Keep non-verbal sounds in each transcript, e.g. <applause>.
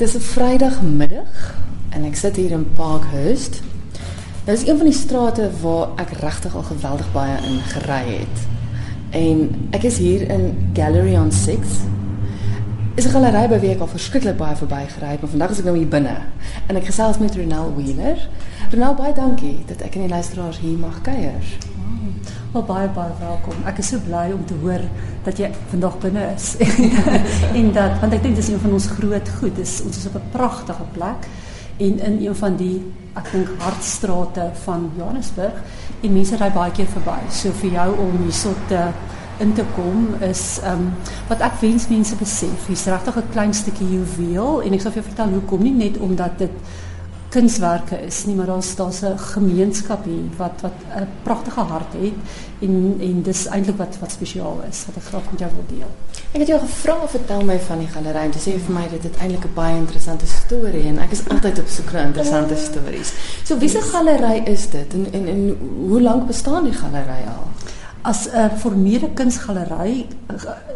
Dis 'n Vrydagmiddag en ek sit hier in Parkhurst. Dit is een van die strate waar ek regtig al geweldig baie in gery het. En ek is hier in Gallery on 6. Is 'n galery by wie ek al verskriklik baie verbygery het, maar vandag is ek nou hier binne en ek gesels met Ronel Wheeler. Ronel, baie dankie dat ek in die luisteraars hier mag kuier. Wel baie baie welkom. Ek is so bly om te hoor dat jy vandag binne is. <laughs> en dat want ek dink dis een van ons groot goed. Dis ons is op 'n pragtige plek en in een van die ek dink hartstrate van Johannesburg. En mense ry baie keer verby. So vir jou om hierso te in te kom is um, wat ek wens mense besef. Hier's regtig 'n klein stukkie juweel en ek sal vir jou vertel hoekom nie net omdat dit kunswerke is nie, maar daar's daar's 'n gemeenskap hier wat wat 'n pragtige hart het en en dis eintlik wat wat spesiaal is wat ek graag met jou wil deel. Ek het jou gevra vertel my van die galery en jy sê vir my dit het eintlik 'n baie interessante storie en ek is altyd op soek na interessante stories. So wie se galery is dit en en en hoe lank bestaan die galery al? As 'n formele kunsgalery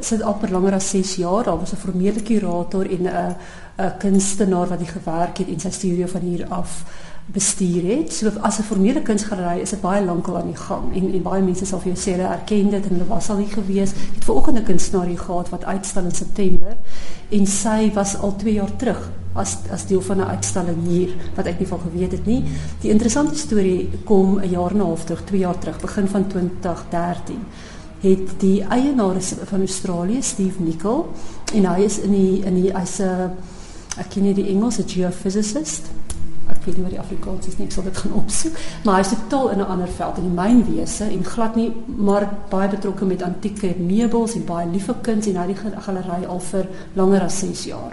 sit al per langer as 6 jaar. Daar was 'n formele kurator en 'n 'n kunstenaar wat die gewerk het en sy studio van hier af bestuur het. So as 'n formele kunsgalery is dit baie lankal aan die gang en en baie mense sal vir jou sê hulle erken dit en hulle was al hier gewees. Ek het vanoggend 'n kunstenaar hier gehad wat uitstal in September en sy was al 2 jaar terug as as deel van 'n uitstalling hier wat ek nie van geweet het nie. Die interessante storie kom 'n jaar en 'n half terug, 2 jaar terug, begin van 2013 het die eienaar van Australië, Steve Nicol, en hy is in die in die hy's 'n ek ken nie die Engels, 'n geophysicist. Ek weet nie wat die Afrikaans is nie, ek sal dit gaan opsoek, maar hy's totaal in 'n ander veld in die mynwese en glad nie maar baie betrokke met antieke meubels en baie lief vir kuns en hy het die galery al vir langer as 6 jaar.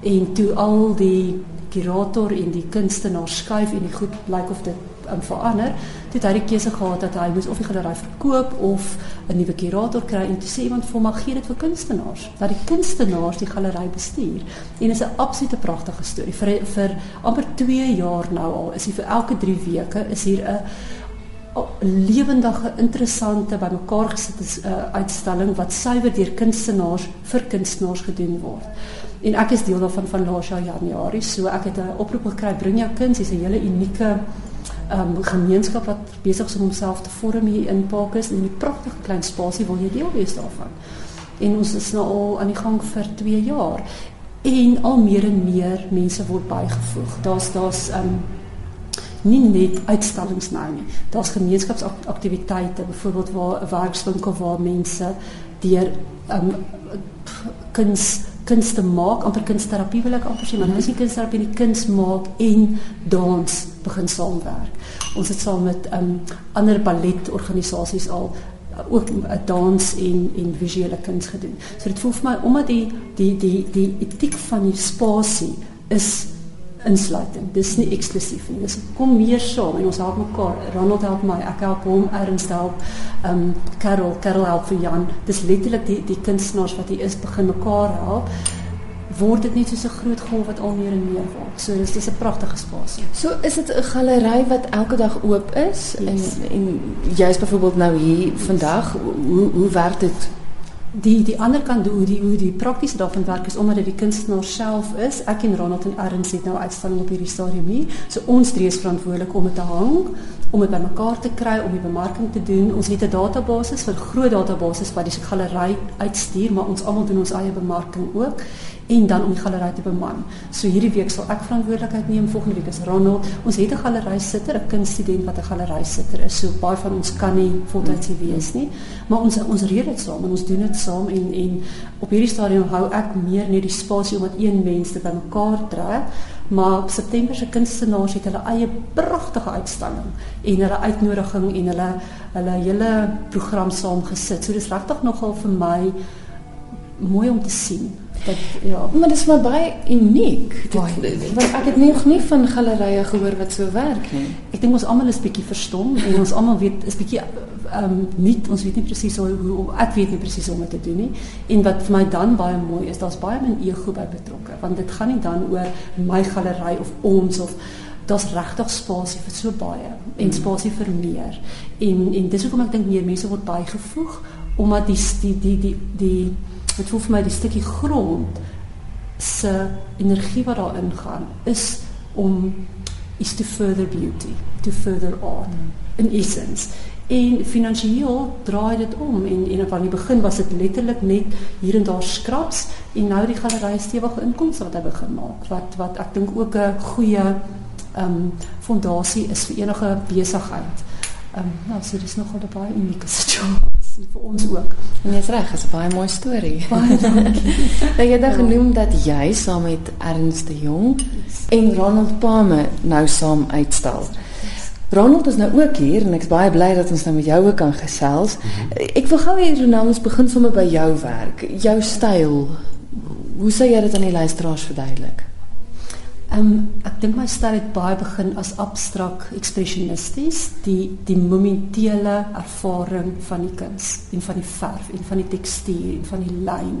En toe al die kurator en die kunstenaar skuif en die goed blyk of dit um, verander, het hy die keuse gehad dat hy moes of die galery verkoop of 'n nuwe kurator kry en toe sê iemand vir hom gee dit vir kunstenaars, dat die kunstenaars die galery bestuur. En is 'n absolute pragtige storie. Vir vir amper 2 jaar nou al is hy vir elke 3 weke is hier 'n lewendige interessante bymekaar gesit is 'n uh, uitstalling wat suiwer deur kunstenaars vir kunstenaars gedoen word. En ek is deel daarvan van laas jaar Januarie, so ek het 'n oproep gekry bring jou kuns, dis 'n hele unieke um, gemeenskap wat besig is om homself te vorm hier in Parkus in 'n pragtige klein spasie wil jy deel wees daarvan. En ons is nou al aan die gang vir 2 jaar en al meer en meer mense word bygevoeg. Daar's daar's um nie net uitstallings nou nie. Daar's gemeenskapsaktiwiteite, byvoorbeeld waar 'n werkswinkel waar mense deur um kuns kuns te maak, amper kunsterapie wil ek amper sê, maar nou is nie kunsterapie nie, kuns maak en dans begin saamwerk. Ons het saam met um ander balletorganisasies al uh, ook uh, dans en en visuele kuns gedoen. So dit voel vir my omdat die die die die etiek van die spasie is insluitend. Dis nie eksklusief nie. Dis kom meer saam en ons help mekaar. Ronald help my, ek help hom, Ernst help, um Carol, Carol help vir Jan. Dis letterlik die die kunstenaars wat hier is begin mekaar help word dit net so 'n groot golf wat al meer en meer word. So dis dis 'n pragtige spasie. So is dit 'n galery wat elke dag oop is yes. en en jy's byvoorbeeld nou hier vandag. Hoe hoe werk dit? Die die ander kant hoe die hoe die praktiese daarvan werk is omdat dit die kunstenaar self is. Ek en Ronald en Ernst het nou uitstalling op hierdie stadium hier. So ons drie is verantwoordelik om dit te hang om dit bymekaar te kry om die bemarking te doen. Ons het 'n database, 'n groot database wat die galery uitstuur, maar ons almal doen ons eie bemarking ook en dan om die galery te beman. So hierdie week sal ek verantwoordelikheid neem, volgende week is Ronald. Ons het 'n galery sitter, 'n kunststudent wat 'n galery sitter is. So baie van ons kan nie voltyds wees nie, maar ons ons reël dit saam en ons doen dit saam en en op hierdie stadium hou ek meer net die spasie omdat een mens dit bymekaar trek. Maar op September se kunstenaars het hulle eie pragtige uitstalling en hulle uitnodiging en hulle hulle hele program saamgesit. So dis regtig nogal vir my mooi om te sien. Dat ja, maar dit is maar baie uniek. Dit, want ek het nog nie van galerye gehoor wat so werk nie. Ek dink ons almal is bietjie verstom en ons almal weet is bietjie ehm um, nie ons weet nie presies hoe, hoe ek weet nie presies hoe om dit te doen nie. En wat vir my dan baie mooi is, daar's baie min ego by betrokke want dit gaan nie dan oor my galery of ons of daar's regtig spasie vir so baie en spasie vir meer. En en dis hoekom ek dink meer mense word bygevoeg omdat die die die die, die dit voel vir my die stukkie grond se energie wat daarin gaan is om is to further beauty, to further art in essence. En finansiëel draai dit om en en van die begin was dit letterlik net hier en daar skraps en nou die galery stewige inkomste wat hy begin maak wat wat ek dink ook 'n goeie ehm um, fondasie is vir enige besigheid. Ehm um, nou so dis nogal 'n baie unieke situasie vir ons ook. En jy's reg, is 'n baie mooi storie. <laughs> Baie dankie. nou jy het ja. genoem dat jy saam met Ernst de Jong en Ronald Palme nou saam uitstal. Ronald is nou ook hier en ek's baie bly dat ons nou met jou ook kan gesels. Mm -hmm. Ek wil gou hê Ronald ons begin sommer by jou werk, jou styl. Hoe sê jy dit aan die luisteraars verduidelik? Um, ek dink my styl het baie begin as abstrakt ekspresionisties, die die momentele ervaring van die kuns en van die verf en van die tekstuur en van die lyn.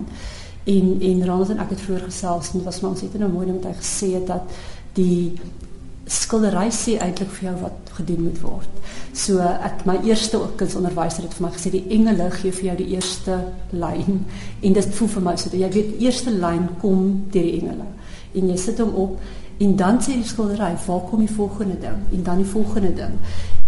En en Ronald en ek het vroeër gesels en dit was maar ons het nou mooi met hy gesê dat die skildery sê eintlik vir jou wat gedoen moet word. So ek my eerste kunsonderwyser het vir my gesê die engele gee vir jou die eerste lyn en dit voel vir my so dat jy weet eerste lyn kom deur die engele en jy sit hom op en dan sê die skildery waar kom die volgende ding en dan die volgende ding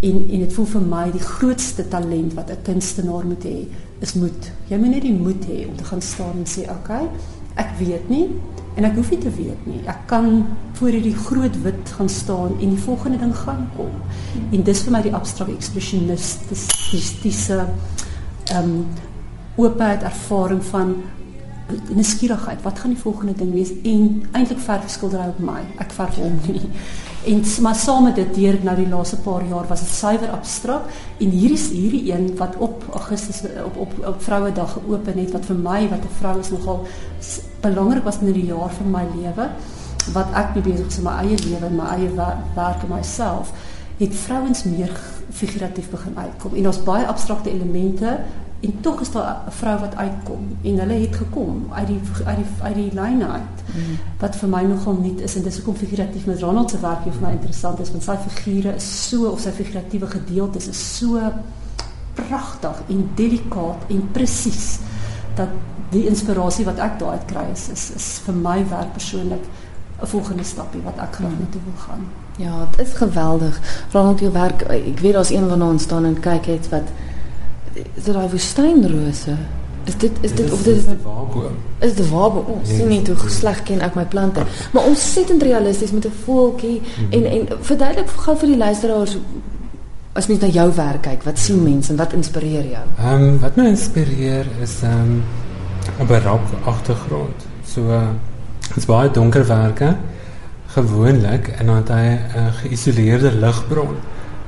en en dit voel vir my die grootste talent wat 'n kunstenaar moet hê is moed. Jy moet net die moed hê om te gaan staan en sê okay, ek weet nie En ek hoef nie te weet nie. Ek kan voor hierdie groot wit gaan staan en die volgende ding gaan kom. En dis vir my die abstrakte ekspresionistiese ehm um, oopheid ervaring van nuuskierigheid. Wat gaan die volgende ding wees? En eintlik verf skildery op my. Ek verf hom nie. En maar saam met dit deur nou die laaste paar jaar was dit suiwer abstrakt en hier is hierdie een wat op Augustus op op op Vrouedag geopen het wat vir my wat 'n vrou is nogal belangrik was in die jaar van my lewe wat ek mee besig is met my eie lewe my eie werk en myself het vrouens meer figuratief begin uitkom en daar's baie abstrakte elemente en tog is daar 'n vrou wat uitkom en hulle het gekom uit die uit die uit die line uit mm. wat vir my nogal nuut is en dis hoekom figuratief met Ronald se werk vir my interessant is want sy figure is so of sy figuratiewe gedeeltes is so pragtig en delikaat en presies dat die inspirasie wat ek daaruit kry is, is is vir my werk persoonlik 'n volgende stapie wat ek graag moet wil gaan. Ja, dit is geweldig. Ronald jou werk, ek weet daar's een van ons staan en kyk het wat is dit daai woestynrose? Is dit is dit of dit is 'n waarboom? Is dit 'n waarboom? Oh, sien nie hoe sleg ken ek my plante. Maar ons sit in realisties met 'n voeltjie mm -hmm. en en verduidelik gou vir die luisteraars as mens na jou werk kyk, wat sien mense en wat inspireer jou? Ehm um, wat my inspireer is ehm um, 'n barok agtergrond. So uh, dit's baie donkerwerke gewoonlik en dan het hy 'n geïsoleerde ligbron.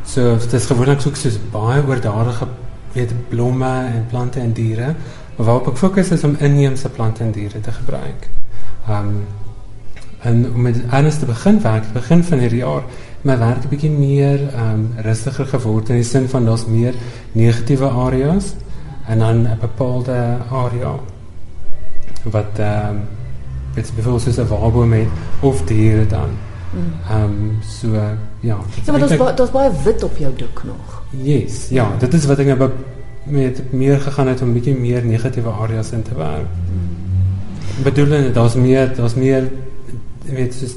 So dit's gewoonlik soos baie oordadige weet blomme en plante en diere. Maar waarop ek fokus is om inheemse plante en diere te gebruik. Um en om met anders te begin werk, begin van hierdie jaar, my werk 'n bietjie meer um rustiger geword in die sin van daar's meer negatiewe areas en dan 'n bepaalde area wat um dit bevoel soos 'n waarboom met of diere dan. Ehm um, so ja. Ja, maar daar's ba daar's baie wit op jou doek nog. Yes, ja, dit is wat ek nou met meer gegaan het om 'n bietjie meer negatiewe areas in te werk. Bedoelende daar's meer daar's meer weet soos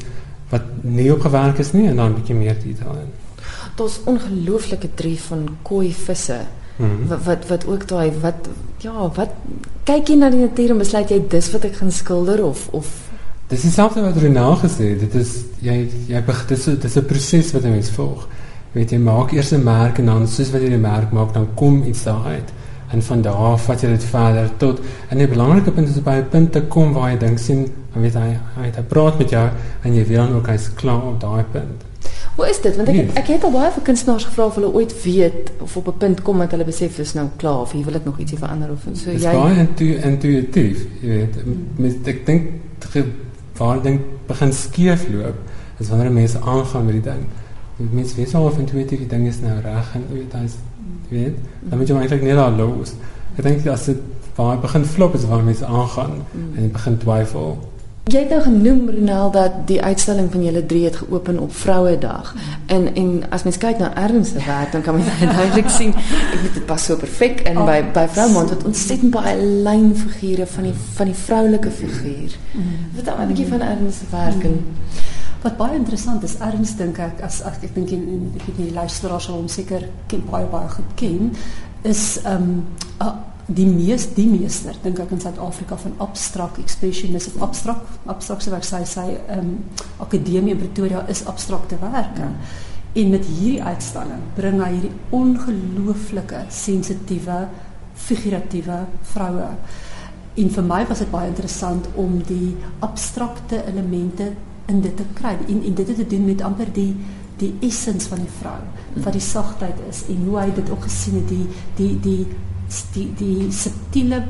wat nie opgewerk is nie en dan 'n bietjie meer detail in. Daar's ongelooflike drie van koi visse. Hmm. Wat, wat wat ook daai wat ja, wat kyk jy na die natuur en besluit jy dis wat ek gaan skilder of of Dis dieselfde wat Renaa gesê het. Dit is jy jy dit is dit is 'n proses wat 'n mens volg. Weet jy maak eers 'n merk en dan soos wat jy die merk maak, dan kom iets daar uit. En van daar af vat jy dit verder tot en die belangrike punt is by 'n punt te kom waar jy dink sien, dan weet hy hy het praat met jou en jy weet dan ook hy's klaar op daai punt. Hoe is dit? Want ek het, ek het al baie vir kunstenaars gevra of hulle ooit weet of op 'n punt kom dat hulle besef is nou klaar of hier wil ek nog ietsie verander of so jy. Dis baie intuïtief, jy weet. Met ek dink waar ding begin skeef loop is wanneer mense aangaan met die ding. Die mense weet al of intuïtief die ding is nou reg en weet hy weet, dan moet jy eintlik net daar los. Ek dink as dit waar begin flop is wanneer mense aangaan mm. en jy begin twyfel. Jy het nou genoem Ronel dat die uitstalling van julle drie het geopen op Vrouedag. En en as mens kyk na Ernst se werk, dan kan mens duidelik sien ek weet dit pas so perfek in oh, by by Vroumond wat ontsettend baie lynfigure van die van die vroulike figuur. Wat dan 'n bietjie van Ernst se werk en wat baie interessant is, Ernst dink ek as, as ek dink en ek weet nie luisteraars sal hom seker ken baie baie goed ken, is ehm um, die mees die meester dink ek in Suid-Afrika van abstract expressionisme of abstract abstrakte werk sy sy ehm um, akademie in Pretoria is abstrakte werke. Ja. En met hierdie uitstalling bring hy hierdie ongelooflike sensitiewe figuratiewe vroue. En vir my was dit baie interessant om die abstrakte elemente in dit te kry en, en dit te doen met amper die die essens van die vrou wat die sagtheid is en hoe hy dit ook gesien het die die die die die subtiele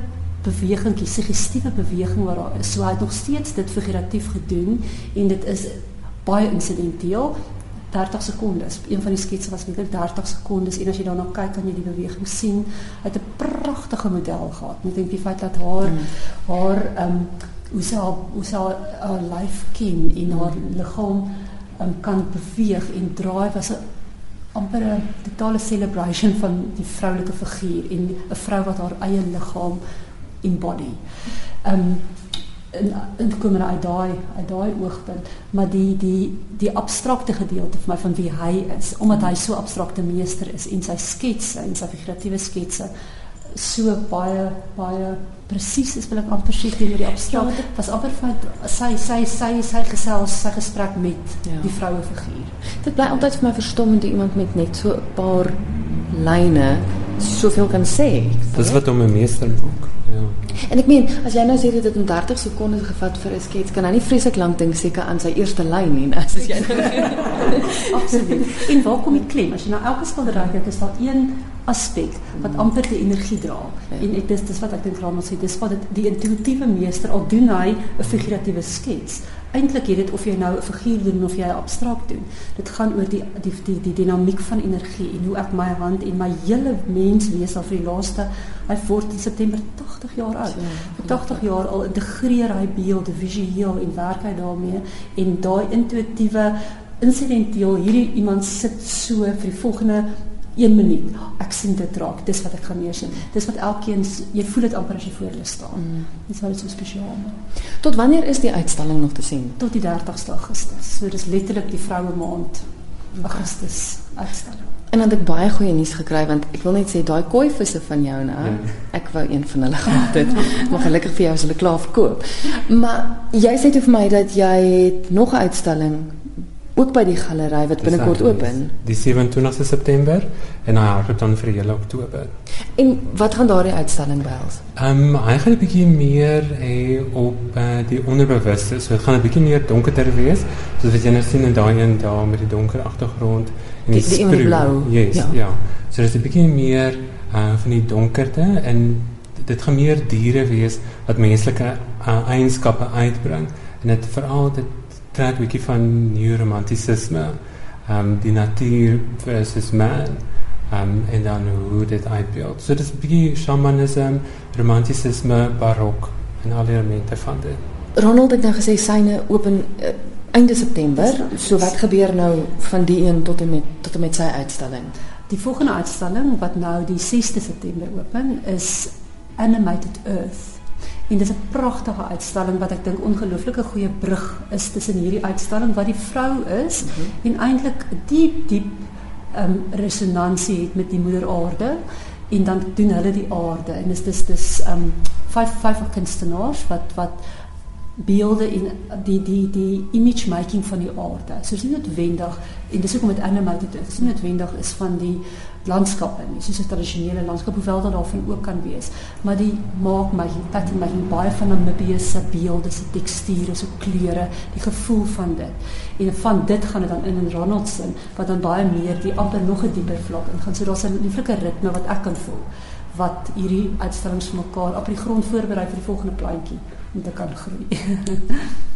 beweging, die suggestiewe beweging wat daar is. So hy het nog steeds dit figuratief gedoen en dit is baie insidenteel. 30 sekondes. Een van die sketse was net 30 sekondes en as jy daarna kyk kan jy die beweging sien. Hy het 'n pragtige model gehad. Ek dink die feit dat haar mm. haar ehm um, hoe sy haar, hoe sy haar lyf ken en haar liggaam um, kan beweeg en draai was 'n amper 'n totale celebration van die vroulike figuur en 'n vrou wat haar eie liggaam embody. Ehm um, en en kom uit daai uit daai oogpunt, maar die die die abstrakte gedeelte vir my van wie hy is, omdat hy so abstrakte meester is en sy sketse en sy figuratiewe sketse so baie baie presies is wil ek amper sê teenoor die abstrakt. Ja, was amper van sy sy sy sy gesels sy gesprek met ja. die vroue figuur. Dit bly altyd vir my verstommend iemand met net so 'n paar lyne soveel kan sê. Dis wat hom 'n meester maak. Ja. En ek meen, as jy nou sê dit het 30 sekondes gevat vir 'n skets, kan hy nie vreeslik lank dink seker aan sy eerste lyn nie, as jy nou <laughs> Absoluut. En waar kom die klem? As jy nou elke skildery kyk, is daar een aspek wat mm. amper die energie dra. En dit is dis wat ek dink Ramon sê, dis wat die intuïtiewe meester al doen hy 'n figuratiewe skets. Eintlik hier dit of jy nou 'n figuur doen of jy abstrakt doen. Dit gaan oor die die die die dinamiek van energie en hoe ek my hand en my hele mens wees al vir die laaste hy word in September 80 jaar oud. Vir 80 jaar al integreer hy beelde visueel en werk hy daarmee en daai intuïtiewe insidenteel hierdie iemand sit so vir die volgende 1 minuut. Ek sien dit raak. Dis wat ek gaan neersien. Dis wat elkeen jy voel dit amper as jy voor hulle staan. Mm. Dis wat so spesiaal maak. Tot wanneer is die uitstalling nog te sien? Tot die 30ste Augustus. So dis letterlik die vroue maand Augustus uitstalling. En dan het ek baie goeie nuus gekry want ek wil net sê daai koi visse van jou nou, ek wou een van hulle <laughs> gehad het. maar gelukkig vir jou is hulle klaar verkoop. Maar jy sê toe vir my dat jy nog 'n uitstalling ook by die galery wat binnekort open. Die 27ste September en hy hou dan vir hele Oktober. En wat gaan daardie uitstalling behels? Ehm um, hy gaan 'n bietjie meer hê op uh, die onderbewuste. So dit gaan 'n bietjie meer donkerder wees. Soos wat jy nou sien in daai een daar met die donker agtergrond en die, die, die blou. Yes, ja. ja. So dit is 'n bietjie meer uh, van die donkerte en dit gaan meer diere wees wat menslike uh, eienskappe uitbring en dit veral dit trek 'n bietjie van neuromantisisme, ehm um, die natuur versus man. Um, en dan hoe dit uitbeeld. So dit is 'n bietjie shamanisme, romantisisme, barok en al die elemente van dit. Ronald het nou gesê syne open uh, einde September. So wat gebeur nou van die een tot en met tot en met sy uitstalling? Die volgende uitstalling wat nou die 6de September open is Animated Earth. En dit is 'n pragtige uitstalling wat ek dink ongelooflike goeie brug is tussen hierdie uitstalling wat die vrou is mm -hmm. en eintlik diep diep ehm um, resonansie het met die moeder aarde en dan doen hulle die aarde en dis dis dis ehm um, vyf vyf kunstenaars wat wat beelde in die die die image making van die aarde. So dis nie noodwendig en dis hoekom dit animated is. Dis nie noodwendig is van die landskappe nie, soos 'n tradisionele landskap hoewel daar daarvan ook kan wees, maar die maak my pattern my baie van Namibië se beelde, se teksture, se kleure, die gevoel van dit. En van dit gaan dit dan in in Ronaldson wat dan baie meer die amper nog 'n dieper vlak in gaan. So daar's 'n lieflike ritme wat ek kan voel wat hierdie uitstallings mekaar op die grond voorberei vir die volgende plantjie om te kan groei. <laughs>